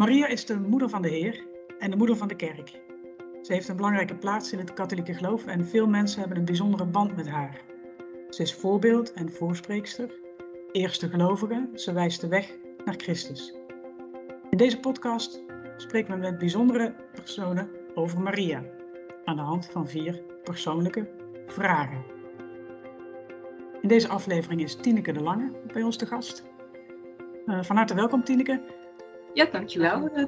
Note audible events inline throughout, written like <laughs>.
Maria is de moeder van de Heer en de moeder van de kerk. Ze heeft een belangrijke plaats in het katholieke geloof en veel mensen hebben een bijzondere band met haar. Ze is voorbeeld en voorspreekster, eerste gelovige, ze wijst de weg naar Christus. In deze podcast spreken we met bijzondere personen over Maria, aan de hand van vier persoonlijke vragen. In deze aflevering is Tineke de Lange bij ons te gast. Uh, van harte welkom Tineke. Ja, dankjewel. Uh,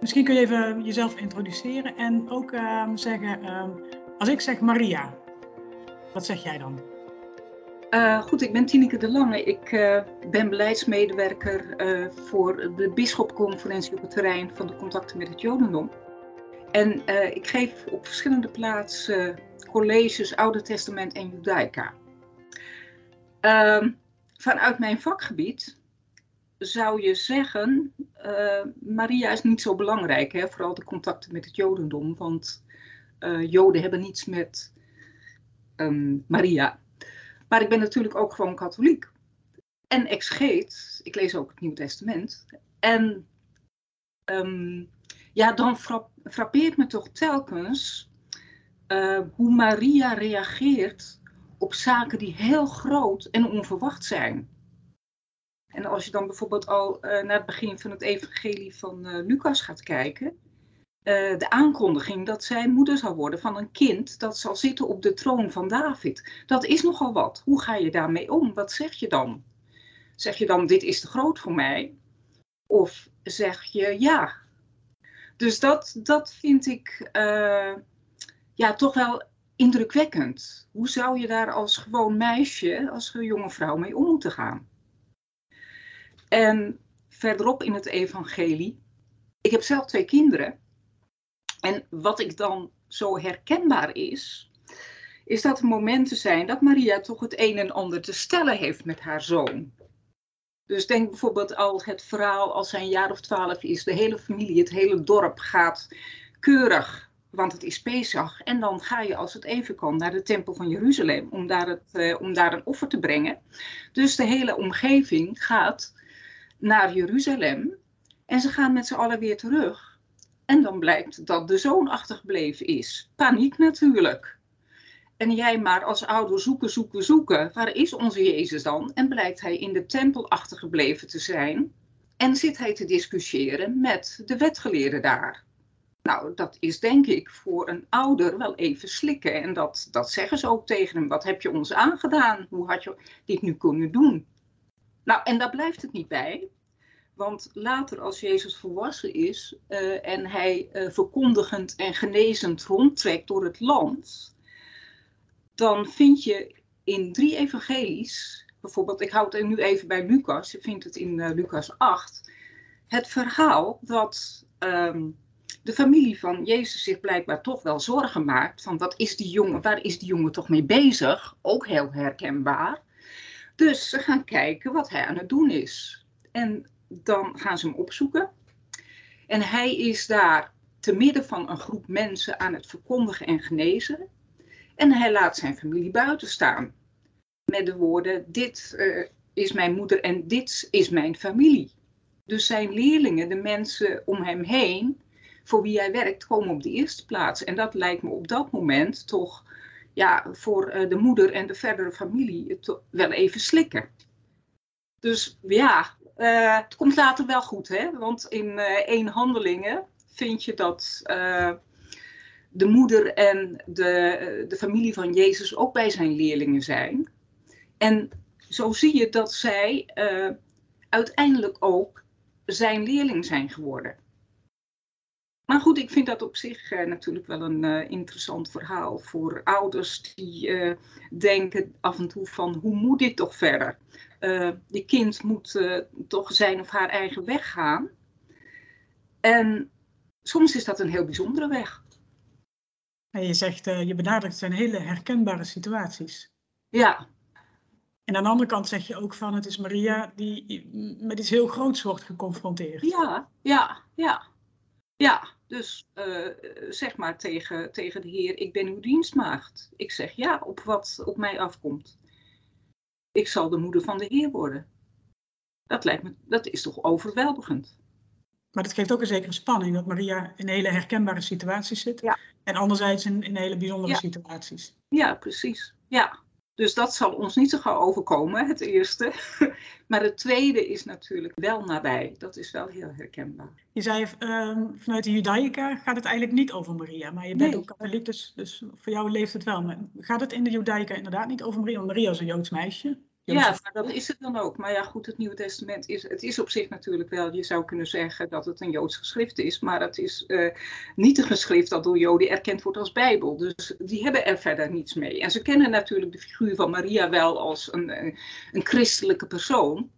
misschien kun je even jezelf introduceren en ook uh, zeggen, ehm, als ik zeg Maria, wat zeg jij dan? Uh, goed, ik ben Tineke de Lange. Ik uh, ben beleidsmedewerker voor de Bisschopconferentie op het terrein van de contacten met het Jodendom. En ik geef op verschillende plaatsen colleges Oude Testament en Judaica. Ehm, vanuit mijn vakgebied zou je zeggen, Maria is niet zo belangrijk, hè? vooral de contacten met het Jodendom, want Joden hebben niets met um, Maria. Maar ik ben natuurlijk ook gewoon katholiek. En exegeet, ik lees ook het Nieuw Testament. En um, ja, dan frappeert me toch telkens uh, hoe Maria reageert op zaken die heel groot en onverwacht zijn. En als je dan bijvoorbeeld al uh, naar het begin van het evangelie van uh, Lucas gaat kijken, uh, de aankondiging dat zij moeder zal worden van een kind dat zal zitten op de troon van David. Dat is nogal wat. Hoe ga je daarmee om? Wat zeg je dan? Zeg je dan, dit is te groot voor mij? Of zeg je ja? Dus dat, dat vind ik ja, toch wel indrukwekkend. Hoe zou je daar als gewoon meisje, als jonge vrouw mee om moeten gaan? En verderop in het evangelie, ik heb zelf twee kinderen. En wat ik dan zo herkenbaar is, is dat er momenten zijn dat Maria toch het een en ander te stellen heeft met haar zoon. Dus denk bijvoorbeeld al het verhaal als hij een jaar of twaalf is, de hele familie, het hele dorp gaat keurig, want het is Pesach. En dan ga je als het even kan naar de tempel van Jeruzalem om daar, het, uh, om daar een offer te brengen. Dus de hele omgeving gaat naar Jeruzalem en ze gaan met z'n allen weer terug. En dan blijkt dat de zoon achtergebleven is. Paniek natuurlijk. En jij maar als ouder zoeken, zoeken, zoeken. Waar is onze Jezus dan? En blijkt hij in de tempel achtergebleven te zijn. En zit hij te discussiëren met de wetgeleerden daar. Nou, dat is denk ik voor een ouder wel even slikken. En dat, dat zeggen ze ook tegen hem. Wat heb je ons aangedaan? Hoe had je dit nu kunnen doen? Nou, en daar blijft het niet bij. Want later, als Jezus volwassen is uh, en hij uh, verkondigend en genezend rondtrekt door het land, dan vind je in drie evangelies, bijvoorbeeld, ik houd het nu even bij Lucas, je vindt het in uh, Lucas 8, het verhaal dat um, de familie van Jezus zich blijkbaar toch wel zorgen maakt van wat is die jongen, waar is die jongen toch mee bezig? Ook heel herkenbaar. Dus ze gaan kijken wat hij aan het doen is. En dan gaan ze hem opzoeken. En hij is daar te midden van een groep mensen aan het verkondigen en genezen. En hij laat zijn familie buiten staan. Met de woorden: Dit uh, is mijn moeder en dit is mijn familie. Dus zijn leerlingen, de mensen om hem heen, voor wie hij werkt, komen op de eerste plaats. En dat lijkt me op dat moment toch ja, voor uh, de moeder en de verdere familie wel even slikken. Dus ja, uh, het komt later wel goed, hè? want in uh, één handelingen vind je dat de moeder en de, de familie van Jezus ook bij zijn leerlingen zijn. En zo zie je dat zij uiteindelijk ook zijn leerling zijn geworden. Maar goed, ik vind dat op zich natuurlijk wel een interessant verhaal voor ouders die denken af en toe van hoe moet dit toch verder? je kind moet toch zijn of haar eigen weg gaan. En soms is dat een heel bijzondere weg. En je zegt, je benadrukt, het zijn hele herkenbare situaties. Ja. En aan de andere kant zeg je ook van, het is Maria die met iets heel groots wordt geconfronteerd. Ja, ja, ja. Ja, dus zeg maar tegen, tegen de Heer, ik ben uw dienstmaagd. Ik zeg ja op wat op mij afkomt ik zal de moeder van de Heer worden. Dat lijkt me, dat is toch overweldigend. Maar dat geeft ook een zekere spanning, dat Maria in hele herkenbare situaties zit. Ja. En anderzijds in, in hele bijzondere Ja. situaties. Ja, precies. Ja. Dus dat zal ons niet zo gauw overkomen, het eerste. <laughs> Maar het tweede is natuurlijk wel nabij. Dat is wel heel herkenbaar. Je zei ehm, vanuit de Judaica gaat het eigenlijk niet over Maria. Maar je bent Nee. ook katholiek, dus, dus voor jou leeft het wel. Maar gaat het in de Judaica inderdaad niet over Maria? Want Maria is een Joods meisje. Ja, maar dat is het dan ook. Maar ja, goed, het Nieuwe Testament is, het is op zich natuurlijk wel, je zou kunnen zeggen dat het een Joods geschrift is, maar het is eh, niet een geschrift dat door Joden erkend wordt als Bijbel. Dus die hebben er verder niets mee. En ze kennen natuurlijk de figuur van Maria wel als een, een christelijke persoon,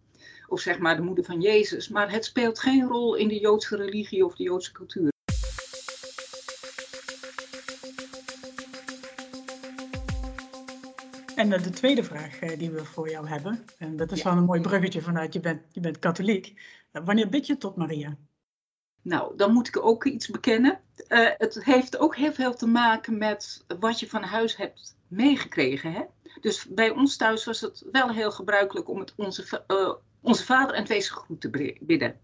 of zeg maar de moeder van Jezus, maar het speelt geen rol in de Joodse religie of de Joodse cultuur. En eh, de tweede vraag eh, die we voor jou hebben, en dat is Ja. wel een mooi bruggetje vanuit je bent, je bent katholiek. Eh, wanneer bid je tot Maria? Nou, dan moet ik ook iets bekennen. Het heeft ook heel veel te maken met wat je van huis hebt meegekregen. Hè? Dus bij ons thuis was het wel heel gebruikelijk om het onze, onze vader en het wezengroet te bidden.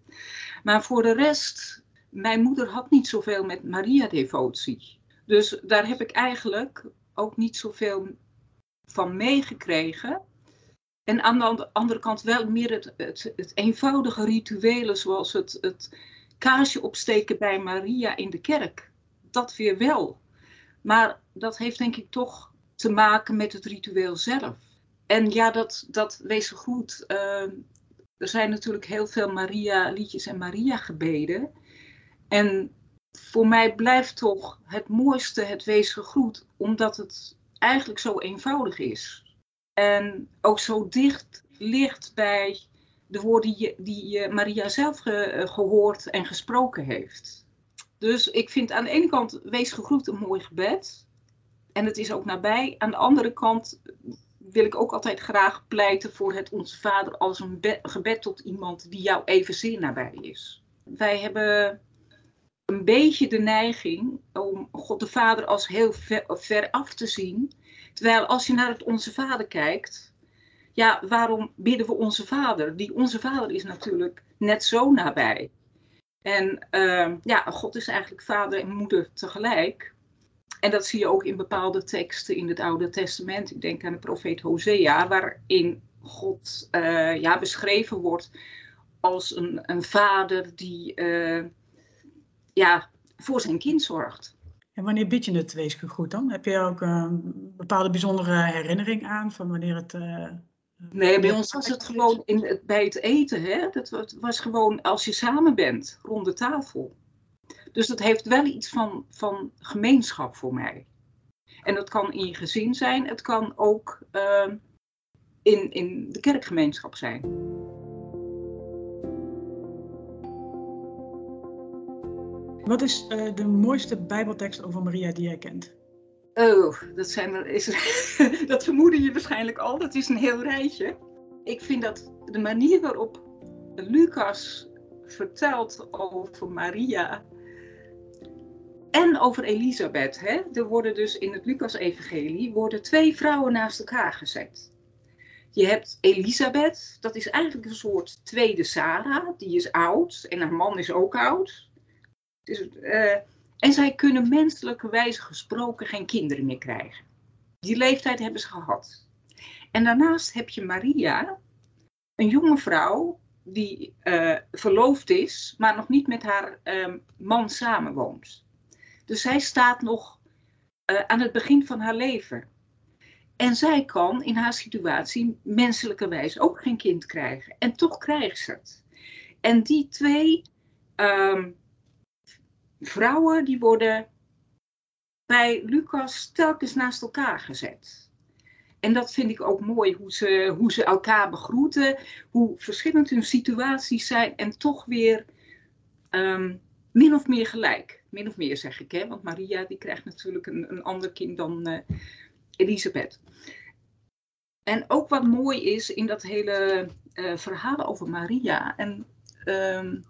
Maar voor de rest, mijn moeder had niet zoveel met Maria-devotie. Dus daar heb ik eigenlijk ook niet zoveel van meegekregen. En aan de and- andere kant wel meer het, het, het eenvoudige rituelen zoals het, het kaarsje opsteken bij Maria in de kerk. Dat weer wel. Maar dat heeft denk ik toch te maken met het ritueel zelf. En ja, dat, dat wees goed. eh, er zijn natuurlijk heel veel Maria-liedjes en Maria-gebeden. En voor mij blijft toch het mooiste het wees gegroet, omdat het eigenlijk zo eenvoudig is. En ook zo dicht ligt bij de woorden die, die Maria zelf eh, gehoord en gesproken heeft. Dus ik vind aan de ene kant wees gegroet een mooi gebed. En het is ook nabij. Aan de andere kant wil ik ook altijd graag pleiten voor het Onze Vader als een be- gebed tot iemand die jou evenzeer nabij is. Wij hebben een beetje de neiging om God de Vader als heel ver, ver af te zien. Terwijl als je naar het Onze Vader kijkt, ja, waarom bidden we Onze Vader? Die Onze Vader is natuurlijk net zo nabij. En uh, ja, God is eigenlijk vader en moeder tegelijk. En dat zie je ook in bepaalde teksten in het Oude Testament. Ik denk aan de profeet Hosea, waarin God uh, ja, beschreven wordt als een, een vader die uh, ja, voor zijn kind zorgt. En wanneer bid je het wees gegroet dan? Heb je ook een bepaalde bijzondere herinnering aan van wanneer het... Uh, nee, bij ons was het gewoon in het, bij het eten. Hè? Dat was gewoon als je samen bent, rond de tafel. Dus dat heeft wel iets van, van gemeenschap voor mij. En dat kan in je gezin zijn, het kan ook uh, in, in de kerkgemeenschap zijn. Wat is uh, de mooiste Bijbeltekst over Maria die jij kent? Oh, dat, zijn er, is, <laughs> dat vermoeden je waarschijnlijk al. Dat is een heel rijtje. Ik vind dat de manier waarop Lucas vertelt over Maria en over Elisabeth. Hè? Er worden dus in het Lucas-evangelie twee vrouwen naast elkaar gezet. Je hebt Elisabeth, dat is eigenlijk een soort tweede Sarah. Die is oud en haar man is ook oud. Dus, uh, en zij kunnen menselijke wijze gesproken geen kinderen meer krijgen. Die leeftijd hebben ze gehad. En daarnaast heb je Maria, een jonge vrouw die uh, verloofd is, maar nog niet met haar uh, man samenwoont. Dus zij staat nog uh, aan het begin van haar leven. En zij kan in haar situatie menselijke wijze ook geen kind krijgen. En toch krijgt ze het. En die twee um, vrouwen die worden bij Lucas telkens naast elkaar gezet. En dat vind ik ook mooi, hoe ze, hoe ze elkaar begroeten, hoe verschillend hun situaties zijn en toch weer um, min of meer gelijk. Min of meer zeg ik, hè? want Maria die krijgt natuurlijk een, een ander kind dan uh, Elisabeth. En ook wat mooi is in dat hele uh, verhaal over Maria. En um,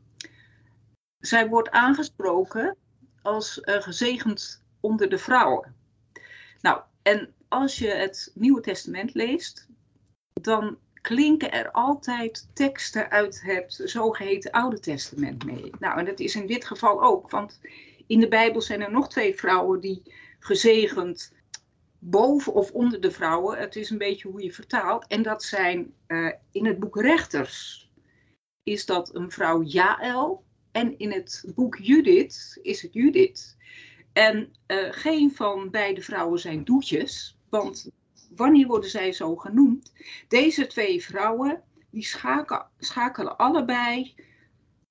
zij wordt aangesproken als uh, gezegend onder de vrouwen. Nou, en als je het Nieuwe Testament leest, dan klinken er altijd teksten uit het zogeheten Oude Testament mee. Nou, en dat is in dit geval ook, want in de Bijbel zijn er nog twee vrouwen die gezegend boven of onder de vrouwen, het is een beetje hoe je vertaalt, en dat zijn uh, in het boek Rechters is dat een vrouw Jaël en in het boek Judith is het Judith. En uh, geen van beide vrouwen zijn doetjes, want wanneer worden zij zo genoemd? Deze twee vrouwen die schakelen, allebei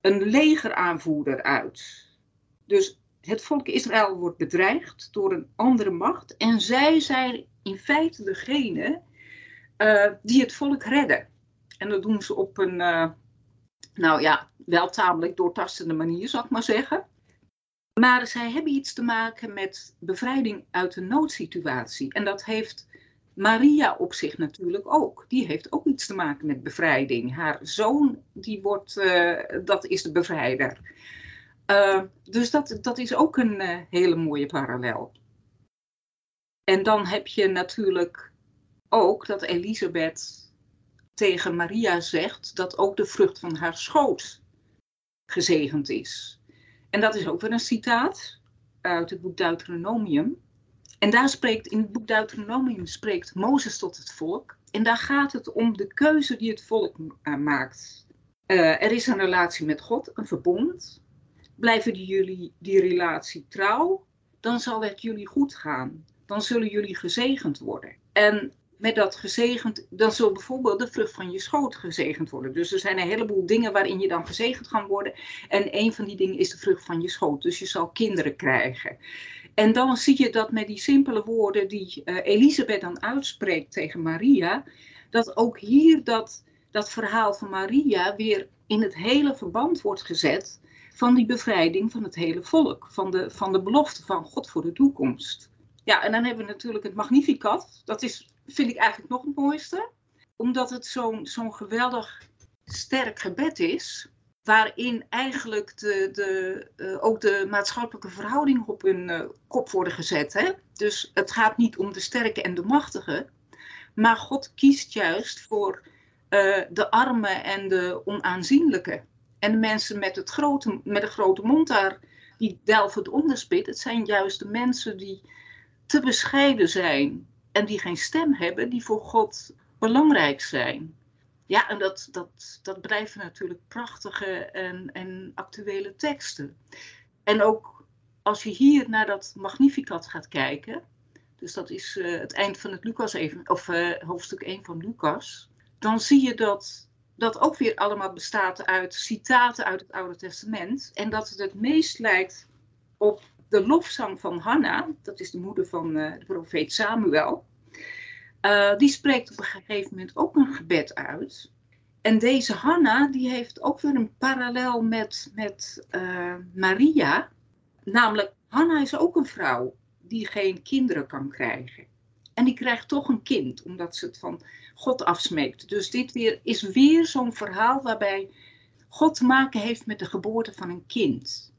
een legeraanvoerder uit. Dus het volk Israël wordt bedreigd door een andere macht en zij zijn in feite degene uh, die het volk redden. En dat doen ze op een, uh, nou ja, wel tamelijk doortastende manier, zal ik maar zeggen. Maar zij hebben iets te maken met bevrijding uit een noodsituatie. En dat heeft Maria op zich natuurlijk ook. Die heeft ook iets te maken met bevrijding. Haar zoon, die wordt, uh, dat is de bevrijder. Uh, dus dat, dat is ook een uh, hele mooie parallel. En dan heb je natuurlijk ook dat Elisabeth tegen Maria zegt dat ook de vrucht van haar schoot gezegend is. En dat is ook weer een citaat uit het boek Deuteronomium. En daar spreekt, in het boek Deuteronomium spreekt Mozes tot het volk. En daar gaat het om de keuze die het volk uh, maakt. Uh, er is een relatie met God, een verbond. Blijven jullie die relatie trouw, dan zal het jullie goed gaan. Dan zullen jullie gezegend worden. En met dat gezegend, dan zal bijvoorbeeld de vrucht van je schoot gezegend worden. Dus er zijn een heleboel dingen waarin je dan gezegend kan worden. En een van die dingen is de vrucht van je schoot. Dus je zal kinderen krijgen. En dan zie je dat met die simpele woorden die uh, Elisabeth dan uitspreekt tegen Maria, dat ook hier dat, dat verhaal van Maria weer in het hele verband wordt gezet van die bevrijding van het hele volk, van de, van de belofte van God voor de toekomst. Ja, en dan hebben we natuurlijk het Magnificat. Dat is, vind ik eigenlijk nog het mooiste, omdat het zo'n zo'n geweldig sterk gebed is waarin eigenlijk de, de, uh, ook de maatschappelijke verhoudingen op hun uh, kop worden gezet. Hè? Dus het gaat niet om de sterke en de machtige, maar God kiest juist voor uh, de armen en de onaanzienlijke. En de mensen met, het grote, met de grote mond daar, die delven het onderspit, het zijn juist de mensen die te bescheiden zijn en die geen stem hebben, die voor God belangrijk zijn. Ja, en dat, dat, dat blijven natuurlijk prachtige en, en actuele teksten. En ook als je hier naar dat Magnificat gaat kijken, dus dat is uh, het eind van het Lucas even, of uh, hoofdstuk 1 van Lucas, dan zie je dat dat ook weer allemaal bestaat uit citaten uit het Oude Testament. En dat het het meest lijkt op de lofzang van Hanna, dat is de moeder van uh, de profeet Samuel. Uh, die spreekt op een gegeven moment ook een gebed uit. En deze Hanna, die heeft ook weer een parallel met, met uh, Maria. Namelijk, Hanna is ook een vrouw die geen kinderen kan krijgen. En die krijgt toch een kind, omdat ze het van God afsmeekt. Dus dit weer, is weer zo'n verhaal waarbij God te maken heeft met de geboorte van een kind.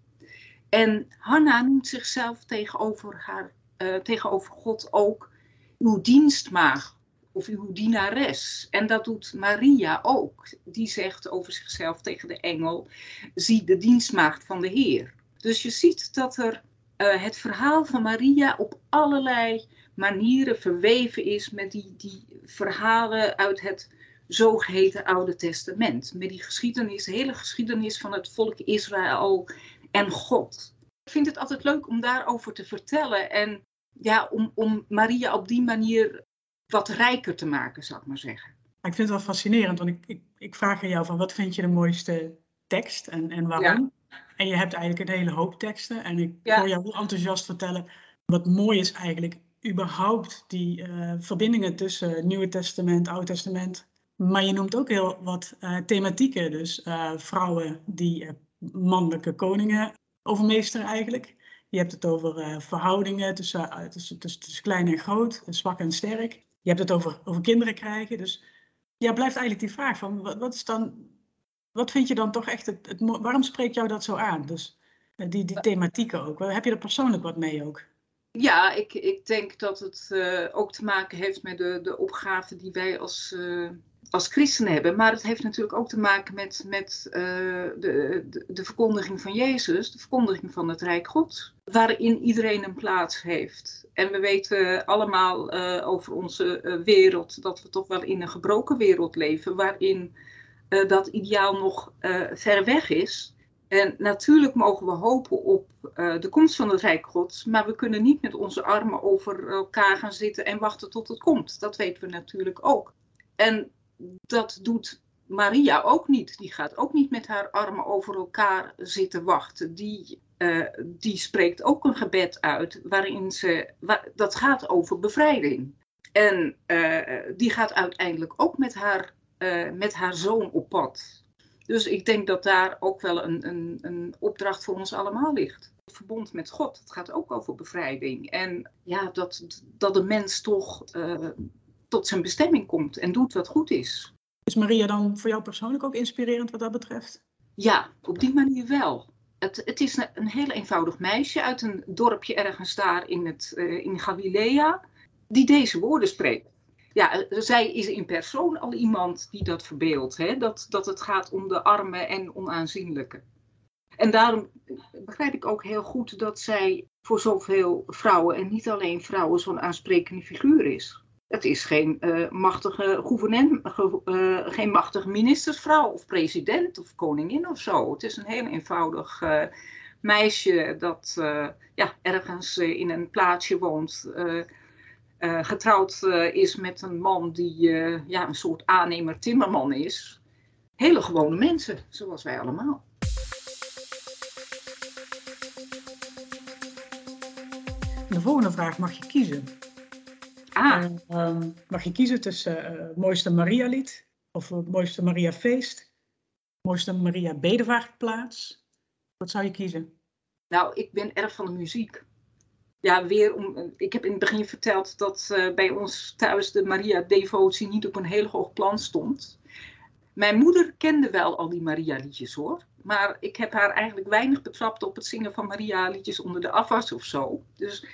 En Hanna noemt zichzelf tegenover, haar, uh, tegenover God ook uw dienstmaagd of uw dienares. En dat doet Maria ook. Die zegt over zichzelf tegen de engel, zie de dienstmaagd van de Heer. Dus je ziet dat er uh, het verhaal van Maria op allerlei manieren verweven is met die, die verhalen uit het zogeheten Oude Testament. Met die geschiedenis, de hele geschiedenis van het volk Israël en God. Ik vind het altijd leuk om daarover te vertellen en ja, om, om Maria op die manier wat rijker te maken, zou ik maar zeggen. Ik vind het wel fascinerend, want ik, ik, ik vraag aan jou van wat vind je de mooiste tekst en, en waarom? Ja. En je hebt eigenlijk een hele hoop teksten en ik ja. hoor jou heel enthousiast vertellen. Wat mooi is eigenlijk überhaupt die uh, verbindingen tussen Nieuwe Testament, Oude Testament. Maar je noemt ook heel wat uh, thematieken, dus uh, vrouwen die mannelijke koningen overmeesteren eigenlijk. Je hebt het over verhoudingen tussen, tussen, tussen, tussen klein en groot, zwak en sterk. Je hebt het over, over kinderen krijgen. Dus ja, blijft eigenlijk die vraag van wat, wat is dan, wat vind je dan toch echt het, het waarom spreekt jou dat zo aan? Dus die, die thematieken ook. Heb je er persoonlijk wat mee ook? Ja, ik, ik denk dat het uh, ook te maken heeft met de, de opgave die wij als als christenen hebben. Maar het heeft natuurlijk ook te maken met, met uh, de, de, verkondiging van Jezus, de verkondiging van het Rijk God, waarin iedereen een plaats heeft. En we weten allemaal uh, over onze uh, wereld dat we toch wel in een gebroken wereld leven, waarin dat ideaal nog ver weg is. En natuurlijk mogen we hopen op de komst van het Rijk Gods, maar we kunnen niet met onze armen over elkaar gaan zitten en wachten tot het komt. Dat weten we natuurlijk ook. En dat doet Maria ook niet. Die gaat ook niet met haar armen over elkaar zitten wachten. Die, uh, die spreekt ook een gebed uit waarin ze. Dat gaat over bevrijding. En uh, die gaat uiteindelijk ook met haar, uh, met haar zoon op pad. Dus ik denk dat daar ook wel een, een, een opdracht voor ons allemaal ligt. Het verbond met God, het gaat ook over bevrijding. En ja, dat, dat de mens toch tot zijn bestemming komt en doet wat goed is. Is Maria dan voor jou persoonlijk ook inspirerend wat dat betreft? Ja, op die manier wel. Het, het is een, een heel eenvoudig meisje uit een dorpje ergens daar in, het, uh, in Galilea, die deze woorden spreekt ja, zij is in persoon al iemand die dat verbeeldt. Hè? Dat, dat het gaat om de arme en onaanzienlijke. En daarom begrijp ik ook heel goed dat zij voor zoveel vrouwen, en niet alleen vrouwen, zo'n aansprekende figuur is. Het is geen uh, machtige gouverneur, uh, geen machtige ministersvrouw of president of koningin of zo. Het is een heel eenvoudig uh, meisje dat ja, ergens in een plaatsje woont getrouwd is met een man die ja, een soort aannemer-timmerman is. Hele gewone mensen, zoals wij allemaal. De volgende vraag mag je kiezen. Ah. Um, mag je kiezen tussen het mooiste Maria-lied of het mooiste Maria-feest, mooiste Maria-bedevaartplaats? Wat zou je kiezen? Nou, ik ben erg van de muziek ja, weer om. Ik heb in het begin verteld dat uh, bij ons thuis de Maria-devotie niet op een heel hoog plan stond. Mijn moeder kende wel al die Maria-liedjes hoor. Maar ik heb haar eigenlijk weinig betrapt op het zingen van Maria-liedjes onder de afwas of zo. Dus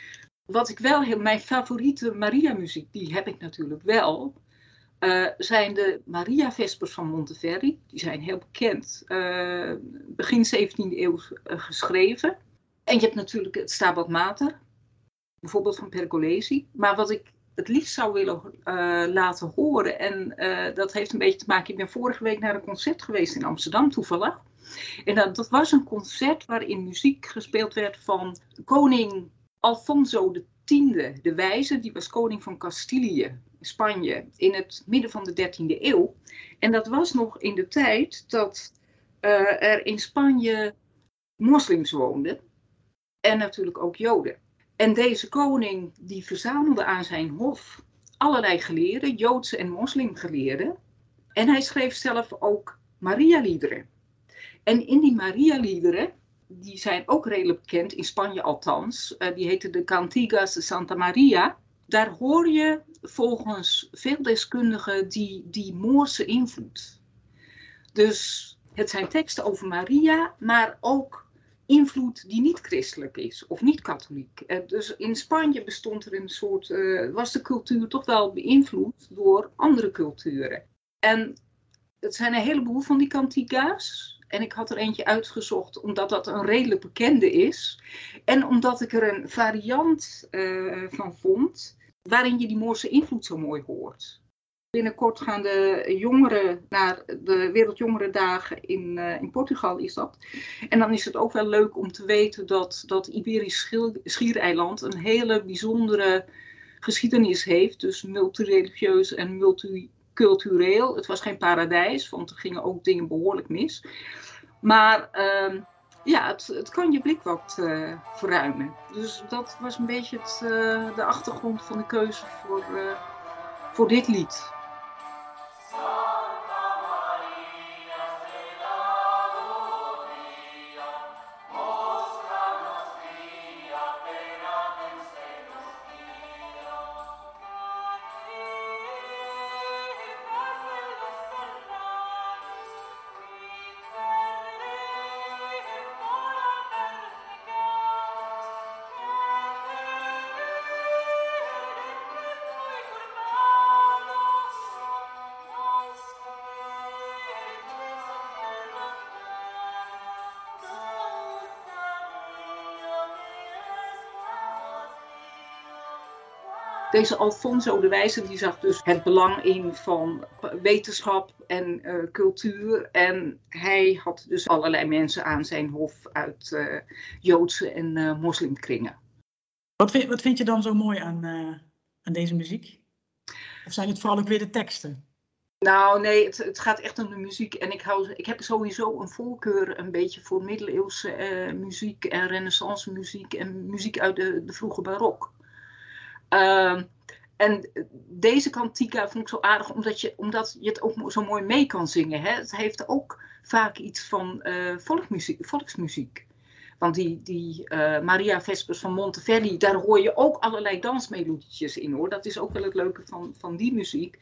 wat ik wel heel. Mijn favoriete Maria-muziek, die heb ik natuurlijk wel. Uh, zijn de Maria-vespers van Monteverdi. Die zijn heel bekend. Uh, begin 17e eeuw geschreven. En je hebt natuurlijk het Stabat Mater bijvoorbeeld van Pergolesi. Maar wat ik het liefst zou willen laten horen, en dat heeft een beetje te maken, ik ben vorige week naar een concert geweest in Amsterdam toevallig. En dat was een concert waarin muziek gespeeld werd van koning Alfonso X, de wijze, die was koning van Castilië, Spanje, in het midden van de 13e eeuw. En dat was nog in de tijd dat uh, er in Spanje moslims woonden en natuurlijk ook Joden. En deze koning die verzamelde aan zijn hof allerlei geleerden, Joodse en moslimgeleerden. En hij schreef zelf ook Maria-liederen. En in die Maria-liederen, die zijn ook redelijk bekend, in Spanje althans, uh, die heten de Cantigas de Santa Maria. Daar hoor je volgens veel deskundigen die, die Moorse invloed. Dus het zijn teksten over Maria, maar ook invloed die niet christelijk is of niet katholiek. Uh, dus in Spanje bestond er een soort, uh, was de cultuur toch wel beïnvloed door andere culturen. En het zijn een heleboel van die cantiga's. En ik had er eentje uitgezocht omdat dat een redelijk bekende is. En omdat ik er een variant uh, van vond waarin je die Moorse invloed zo mooi hoort. Binnenkort gaan de jongeren naar de Wereldjongerendagen in, uh, in Portugal is dat. En dan is het ook wel leuk om te weten dat, dat Iberisch Schiereiland een hele bijzondere geschiedenis heeft. Dus multireligieus en multicultureel. Het was geen paradijs, want er gingen ook dingen behoorlijk mis. Maar uh, ja, het, het, kan je blik wat uh, verruimen. Dus dat was een beetje het, uh, de achtergrond van de keuze voor, voor dit lied. Deze Alfonso de Wijze die zag dus het belang in van wetenschap en uh, cultuur. En hij had dus allerlei mensen aan zijn hof uit uh, Joodse en uh, moslimkringen. Wat vind, wat vind je dan zo mooi aan, aan deze muziek? Of zijn het vooral ook weer de teksten? Nou, nee, het, het, gaat echt om de muziek. En ik, hou, ik heb sowieso een voorkeur een beetje voor middeleeuwse eh, muziek en renaissance muziek en muziek uit de, de vroege barok. Uh, en deze kantika vond ik zo aardig omdat je, omdat je het ook zo mooi mee kan zingen. Hè? Het heeft ook vaak iets van uh, volksmuziek, volksmuziek. Want die, die uh, Maria Vespers van Monteverdi, daar hoor je ook allerlei dansmelodietjes in hoor. Dat is ook wel het leuke van, van die muziek.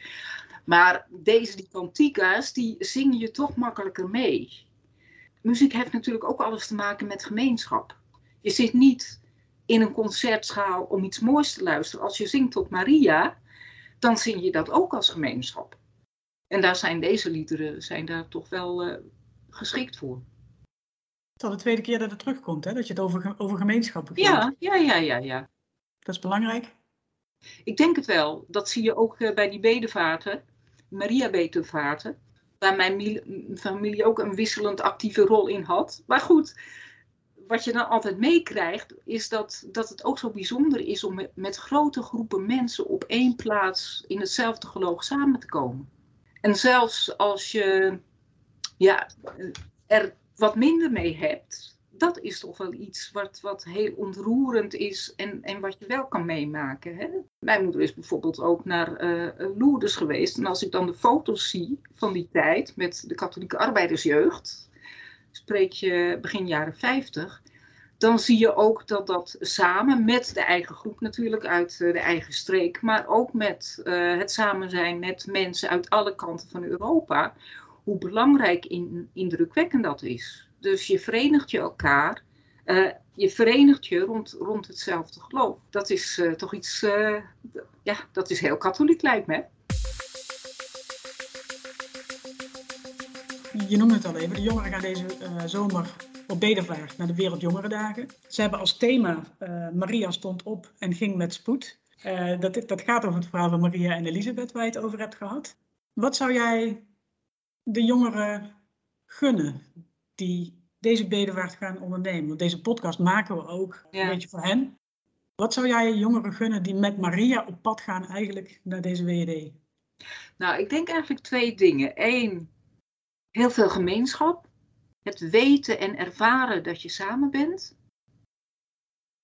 Maar deze, die kantika's, die zing je toch makkelijker mee. Muziek heeft natuurlijk ook alles te maken met gemeenschap. Je zit niet in een concertschaal om iets moois te luisteren. Als je zingt tot Maria, dan zing je dat ook als gemeenschap. En daar zijn deze liederen zijn daar toch wel uh, geschikt voor. Het is al de tweede keer dat het terugkomt, hè? dat je het over, over gemeenschap begint. Ja, ja, ja, ja, ja. Dat is belangrijk. Ik denk het wel. Dat zie je ook uh, bij die bedevaarten. Maria-betervaarten. Waar mijn familie ook een wisselend actieve rol in had. Maar goed, wat je dan altijd meekrijgt, is dat, dat het ook zo bijzonder is om met, grote groepen mensen op één plaats in hetzelfde geloof samen te komen. En zelfs als je ja, er wat minder mee hebt, dat is toch wel iets wat, wat heel ontroerend is en, en wat je wel kan meemaken. Hè? Mijn moeder is bijvoorbeeld ook naar uh, Lourdes geweest. En als ik dan de foto's zie van die tijd met de katholieke arbeidersjeugd, spreek je begin jaren 50, dan zie je ook dat dat samen met de eigen groep natuurlijk uit eh, de eigen streek, maar ook met uh, het samen zijn met mensen uit alle kanten van Europa, hoe belangrijk en indrukwekkend dat is. Dus je verenigt je elkaar. Uh, je verenigt je rond, rond hetzelfde geloof. Dat is toch iets, ja, dat is heel katholiek lijkt me. Je noemde het al even, de jongeren gaan deze zomer op bedevaart naar de Wereldjongerendagen. Ze hebben als thema Maria stond op en ging met spoed. dat, dat gaat over het verhaal van Maria en Elisabeth waar je het over hebt gehad. Wat zou jij de jongeren gunnen die deze bedevaart gaan ondernemen. Want deze podcast maken we ook een beetje voor hen. Wat zou jij jongeren gunnen die met Maria op pad gaan eigenlijk naar deze WED? Nou, ik denk eigenlijk twee dingen. Eén, heel veel gemeenschap. Het weten en ervaren dat je samen bent.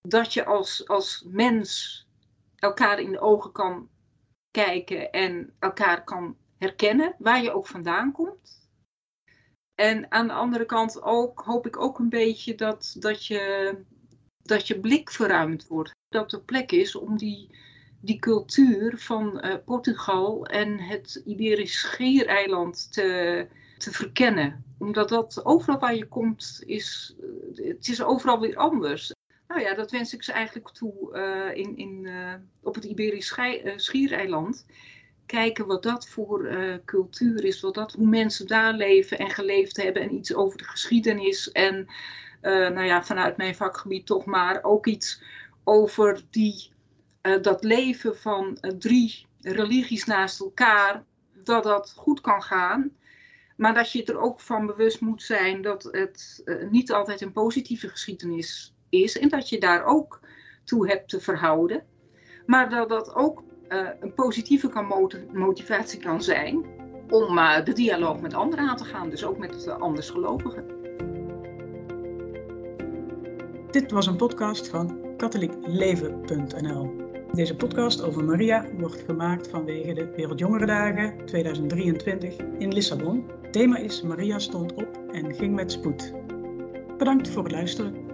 Dat je als, als mens elkaar in de ogen kan kijken en elkaar kan herkennen, waar je ook vandaan komt. En aan de andere kant ook, hoop ik ook een beetje dat, dat, je, dat je blik verruimd wordt. Dat er plek is om die, die cultuur van uh, Portugal en het Iberisch Schiereiland te, te verkennen. Omdat dat overal waar je komt, is, het is overal weer anders. Nou ja, dat wens ik ze eigenlijk toe uh, in, in, uh, op het Iberisch Schiereiland kijken wat dat voor cultuur is, wat dat, hoe mensen daar leven en geleefd hebben en iets over de geschiedenis en nou ja, vanuit mijn vakgebied toch maar ook iets over die, dat leven van drie religies naast elkaar, dat dat goed kan gaan. Maar dat je er ook van bewust moet zijn dat het niet altijd een positieve geschiedenis is en dat je daar ook toe hebt te verhouden. Maar dat dat ook uh, een positieve kan motivatie kan zijn om uh, de dialoog met anderen aan te gaan, dus ook met andersgelovigen. Dit was een podcast van katholiekleven.nl. Deze podcast over Maria wordt gemaakt vanwege de Wereldjongerendagen 2023 in Lissabon. Thema is Maria stond op en ging met spoed. Bedankt voor het luisteren.